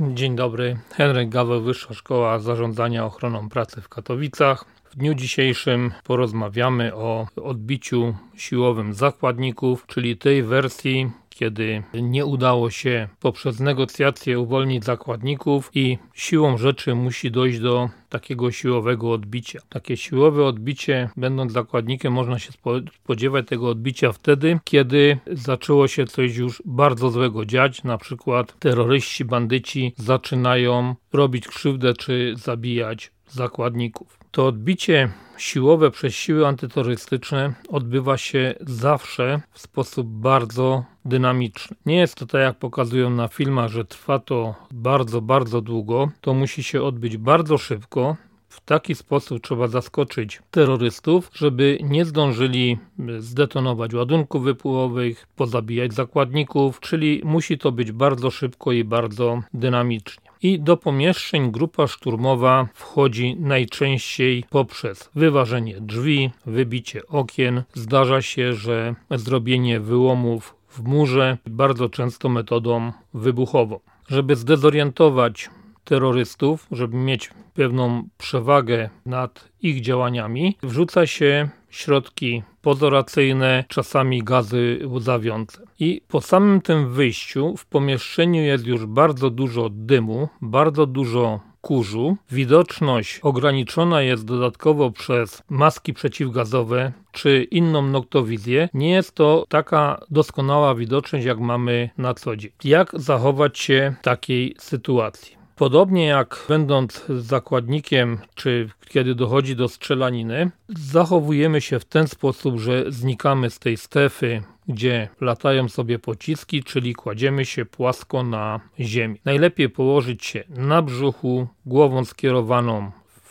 Dzień dobry, Henryk Gaweł, Wyższa Szkoła Zarządzania Ochroną Pracy w Katowicach. W dniu dzisiejszym porozmawiamy o odbiciu siłowym zakładników, czyli tej wersji, kiedy nie udało się poprzez negocjacje uwolnić zakładników i siłą rzeczy musi dojść do takiego siłowego odbicia. Takie siłowe odbicie, będąc zakładnikiem, można się spodziewać tego odbicia wtedy, kiedy zaczęło się coś już bardzo złego dziać, na przykład terroryści, bandyci zaczynają robić krzywdę czy zabijać zakładników. To odbicie siłowe przez siły antyterrorystyczne odbywa się zawsze w sposób bardzo dynamiczny. Nie jest to tak, jak pokazują na filmach, że trwa to bardzo, bardzo długo. To musi się odbyć bardzo szybko. W taki sposób trzeba zaskoczyć terrorystów, żeby nie zdążyli zdetonować ładunków wypływowych, pozabijać zakładników, czyli musi to być bardzo szybko i bardzo dynamicznie i do pomieszczeń grupa szturmowa wchodzi najczęściej poprzez wyważenie drzwi, wybicie okien. Zdarza się, że zrobienie wyłomów w murze, bardzo często metodą wybuchową. Żeby zdezorientować terrorystów, żeby mieć pewną przewagę nad ich działaniami, wrzuca się środki pozoracyjne, czasami gazy łzawiące. I po samym tym wyjściu w pomieszczeniu jest już bardzo dużo dymu, bardzo dużo kurzu. Widoczność ograniczona jest dodatkowo przez maski przeciwgazowe czy inną noktowizję. Nie jest to taka doskonała widoczność, jak mamy na co dzień. Jak zachować się w takiej sytuacji? Podobnie jak będąc zakładnikiem, czy kiedy dochodzi do strzelaniny, zachowujemy się w ten sposób, że znikamy z tej strefy, gdzie latają sobie pociski, czyli kładziemy się płasko na ziemi. Najlepiej położyć się na brzuchu, głową skierowaną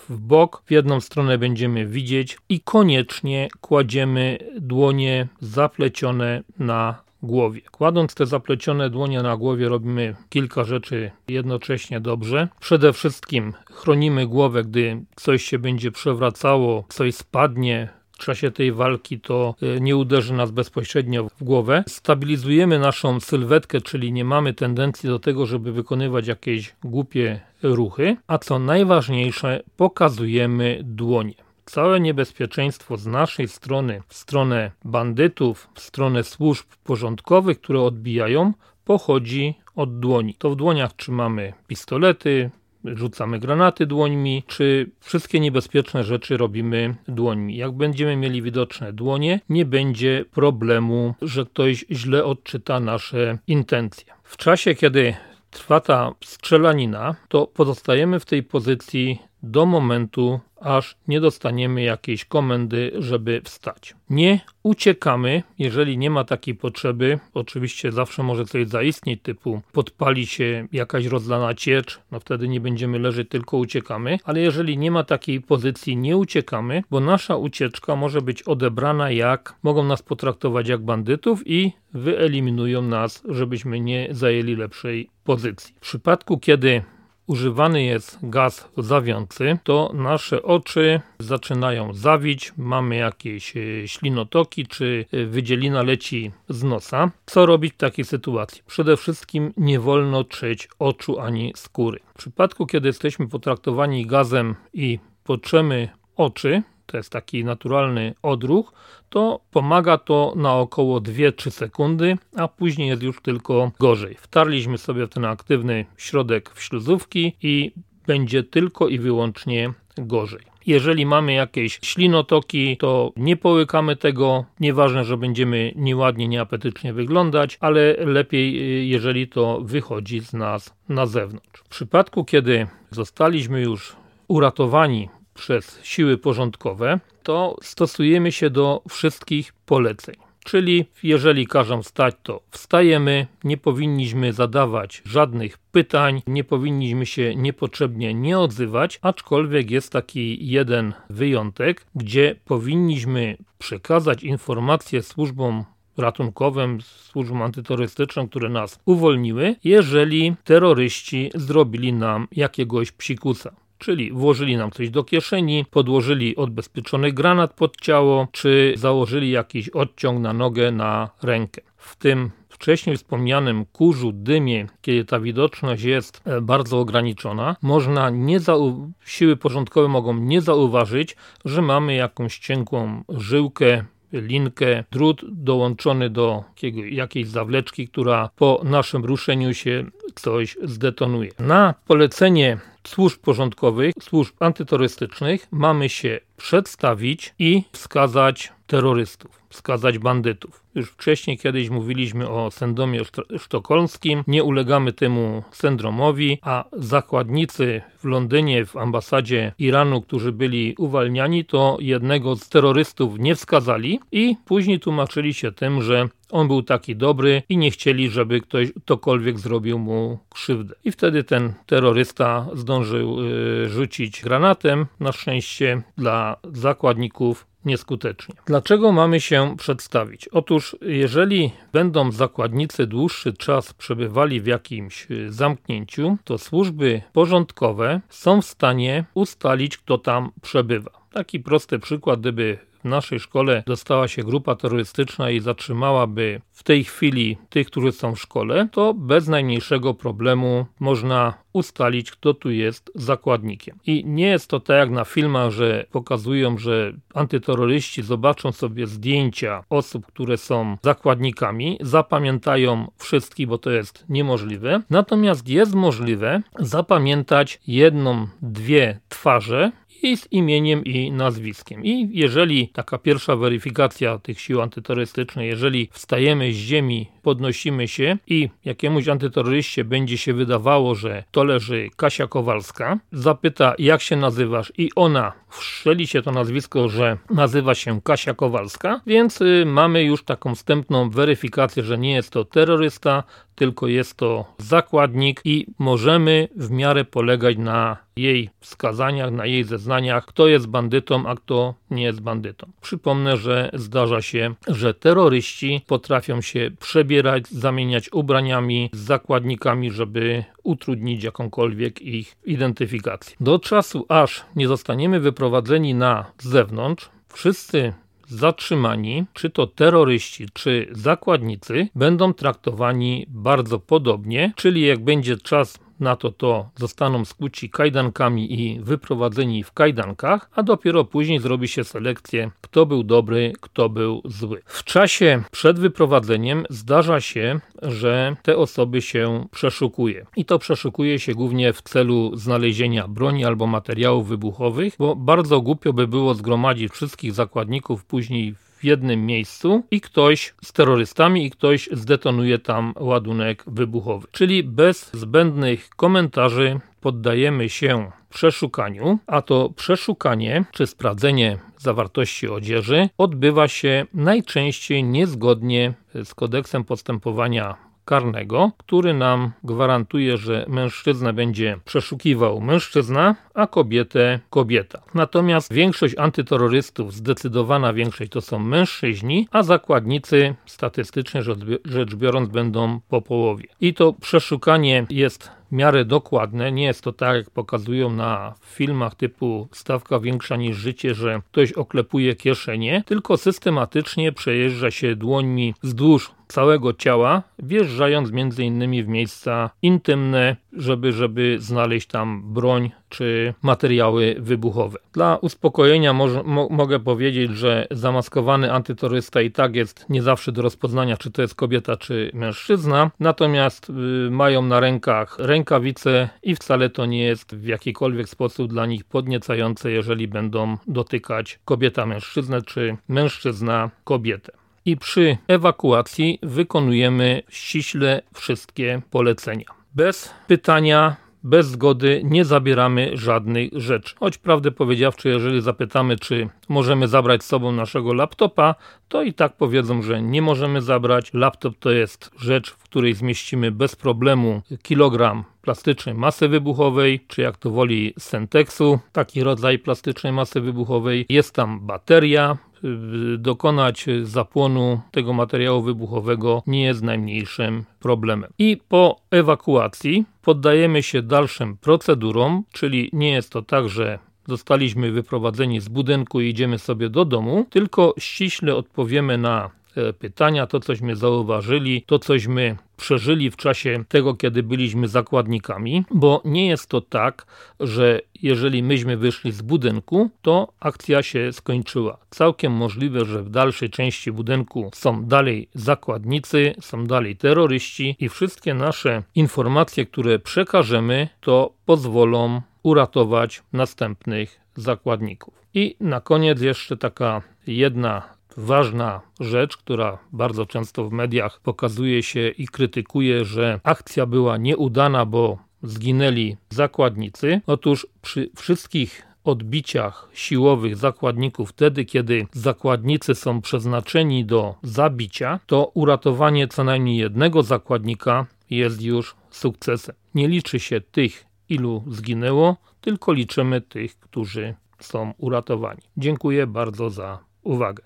w bok, w jedną stronę będziemy widzieć i koniecznie kładziemy dłonie zaplecione na głowie. Kładąc te zaplecione dłonie na głowie robimy kilka rzeczy jednocześnie dobrze. Przede wszystkim chronimy głowę, gdy coś się będzie przewracało, coś spadnie, w czasie tej walki to e, nie uderzy nas bezpośrednio w głowę. Stabilizujemy naszą sylwetkę, czyli nie mamy tendencji do tego, żeby wykonywać jakieś głupie ruchy. A co najważniejsze, pokazujemy dłonie całe niebezpieczeństwo z naszej strony, w stronę bandytów, w stronę służb porządkowych, które odbijają, pochodzi od dłoni. To w dłoniach trzymamy pistolety, rzucamy granaty dłońmi, czy wszystkie niebezpieczne rzeczy robimy dłońmi. Jak będziemy mieli widoczne dłonie, nie będzie problemu, że ktoś źle odczyta nasze intencje. W czasie, kiedy trwa ta strzelanina, to pozostajemy w tej pozycji do momentu, aż nie dostaniemy jakiejś komendy, żeby wstać. Nie uciekamy, jeżeli nie ma takiej potrzeby. Oczywiście zawsze może coś zaistnieć, typu podpali się jakaś rozlana ciecz, no wtedy nie będziemy leżeć, tylko uciekamy. Ale jeżeli nie ma takiej pozycji, nie uciekamy, bo nasza ucieczka może być odebrana jak, mogą nas potraktować jak bandytów i wyeliminują nas, żebyśmy nie zajęli lepszej pozycji. W przypadku, kiedy używany jest gaz zawiący, to nasze oczy zaczynają zawić, mamy jakieś e, ślinotoki, czy e, wydzielina leci z nosa. Co robić w takiej sytuacji? Przede wszystkim nie wolno trzeć oczu ani skóry. W przypadku, kiedy jesteśmy potraktowani gazem i potrzemy oczy, to jest taki naturalny odruch, to pomaga to na około 2-3 sekundy, a później jest już tylko gorzej. Wtarliśmy sobie w ten aktywny środek w śluzówki i będzie tylko i wyłącznie gorzej. Jeżeli mamy jakieś ślinotoki, to nie połykamy tego. Nieważne, że będziemy nieładnie, nieapetycznie wyglądać, ale lepiej, y, jeżeli to wychodzi z nas na zewnątrz. W przypadku, kiedy zostaliśmy już uratowani przez siły porządkowe, to stosujemy się do wszystkich poleceń. Czyli jeżeli każą wstać, to wstajemy, nie powinniśmy zadawać żadnych pytań, nie powinniśmy się niepotrzebnie nie odzywać, aczkolwiek jest taki jeden wyjątek, gdzie powinniśmy przekazać informacje służbom ratunkowym, służbom antyterrorystycznym, które nas uwolniły, jeżeli terroryści zrobili nam jakiegoś psikusa czyli włożyli nam coś do kieszeni, podłożyli odbezpieczony granat pod ciało, czy założyli jakiś odciąg na nogę, na rękę. W tym wcześniej wspomnianym kurzu, dymie, kiedy ta widoczność jest e, bardzo ograniczona, można nie siły porządkowe mogą nie zauważyć, że mamy jakąś cienką żyłkę linkę, drut dołączony do jakiejś zawleczki, która po naszym ruszeniu się coś zdetonuje. Na polecenie służb porządkowych, służb antyterrorystycznych mamy się przedstawić i wskazać terrorystów, wskazać bandytów. Już wcześniej kiedyś mówiliśmy o syndromie sztokholmskim. Nie ulegamy temu syndromowi, a zakładnicy w Londynie, w ambasadzie Iranu, którzy byli uwalniani, to jednego z terrorystów nie wskazali i później tłumaczyli się tym, że on był taki dobry i nie chcieli, żeby ktoś ktokolwiek zrobił mu krzywdę. I wtedy ten terrorysta zdążył y, rzucić granatem. Na szczęście dla zakładników nieskutecznie. Dlaczego mamy się przedstawić? Otóż, jeżeli będą zakładnicy dłuższy czas przebywali w jakimś y, zamknięciu, to służby porządkowe są w stanie ustalić, kto tam przebywa. Taki prosty przykład, gdyby naszej szkole dostała się grupa terrorystyczna i zatrzymałaby w tej chwili tych, którzy są w szkole, to bez najmniejszego problemu można ustalić, kto tu jest zakładnikiem. I nie jest to tak jak na filmach, że pokazują, że antyterroryści zobaczą sobie zdjęcia osób, które są zakładnikami, zapamiętają wszystkich, bo to jest niemożliwe. Natomiast jest możliwe zapamiętać jedną, dwie twarze i z imieniem i nazwiskiem. I jeżeli taka pierwsza weryfikacja tych sił antyterrorystycznych, jeżeli wstajemy z ziemi, podnosimy się i jakiemuś antyterroryście będzie się wydawało, że to leży Kasia Kowalska, zapyta jak się nazywasz i ona wszczeli się to nazwisko, że nazywa się Kasia Kowalska, więc y, mamy już taką wstępną weryfikację, że nie jest to terrorysta, tylko jest to zakładnik i możemy w miarę polegać na jej wskazaniach, na jej zeznaniach, kto jest bandytą, a kto nie jest bandytą. Przypomnę, że zdarza się, że terroryści potrafią się przebierać, zamieniać ubraniami z zakładnikami, żeby utrudnić jakąkolwiek ich identyfikację. Do czasu, aż nie zostaniemy wyprowadzeni na zewnątrz, wszyscy zatrzymani, czy to terroryści, czy zakładnicy, będą traktowani bardzo podobnie, czyli jak będzie czas na to to zostaną skuci kajdankami i wyprowadzeni w kajdankach, a dopiero później zrobi się selekcję, kto był dobry, kto był zły. W czasie przed wyprowadzeniem zdarza się, że te osoby się przeszukuje. I to przeszukuje się głównie w celu znalezienia broni albo materiałów wybuchowych, bo bardzo głupio by było zgromadzić wszystkich zakładników później w jednym miejscu i ktoś z terrorystami i ktoś zdetonuje tam ładunek wybuchowy. Czyli bez zbędnych komentarzy poddajemy się przeszukaniu, a to przeszukanie czy sprawdzenie zawartości odzieży odbywa się najczęściej niezgodnie z kodeksem postępowania karnego, który nam gwarantuje, że mężczyzna będzie przeszukiwał mężczyzna, a kobietę kobieta. Natomiast większość antyterrorystów, zdecydowana większość to są mężczyźni, a zakładnicy statystycznie rzecz biorąc będą po połowie. I to przeszukanie jest miarę dokładne. Nie jest to tak, jak pokazują na filmach typu stawka większa niż życie, że ktoś oklepuje kieszenie, tylko systematycznie przejeżdża się dłońmi wzdłuż całego ciała, wjeżdżając między innymi w miejsca intymne, żeby, żeby znaleźć tam broń czy materiały wybuchowe. Dla uspokojenia mo mogę powiedzieć, że zamaskowany antyterrorysta i tak jest nie zawsze do rozpoznania, czy to jest kobieta, czy mężczyzna, natomiast y, mają na rękach rękawice i wcale to nie jest w jakikolwiek sposób dla nich podniecające, jeżeli będą dotykać kobieta mężczyznę, czy mężczyzna kobietę i przy ewakuacji wykonujemy ściśle wszystkie polecenia. Bez pytania bez zgody nie zabieramy żadnych rzeczy. Choć prawdę powiedziawszy, jeżeli zapytamy, czy możemy zabrać z sobą naszego laptopa, to i tak powiedzą, że nie możemy zabrać. Laptop to jest rzecz, w której zmieścimy bez problemu kilogram plastycznej masy wybuchowej, czy jak to woli Sentexu, taki rodzaj plastycznej masy wybuchowej. Jest tam bateria, dokonać zapłonu tego materiału wybuchowego nie jest najmniejszym problemem. I po ewakuacji poddajemy się dalszym procedurom, czyli nie jest to tak, że zostaliśmy wyprowadzeni z budynku i idziemy sobie do domu, tylko ściśle odpowiemy na pytania, to cośmy zauważyli, to cośmy przeżyli w czasie tego, kiedy byliśmy zakładnikami, bo nie jest to tak, że jeżeli myśmy wyszli z budynku, to akcja się skończyła. Całkiem możliwe, że w dalszej części budynku są dalej zakładnicy, są dalej terroryści i wszystkie nasze informacje, które przekażemy, to pozwolą uratować następnych zakładników. I na koniec jeszcze taka jedna ważna rzecz, która bardzo często w mediach pokazuje się i krytykuje, że akcja była nieudana, bo zginęli zakładnicy. Otóż przy wszystkich odbiciach siłowych zakładników, wtedy kiedy zakładnicy są przeznaczeni do zabicia, to uratowanie co najmniej jednego zakładnika jest już sukcesem. Nie liczy się tych, ilu zginęło, tylko liczymy tych, którzy są uratowani. Dziękuję bardzo za uwagę.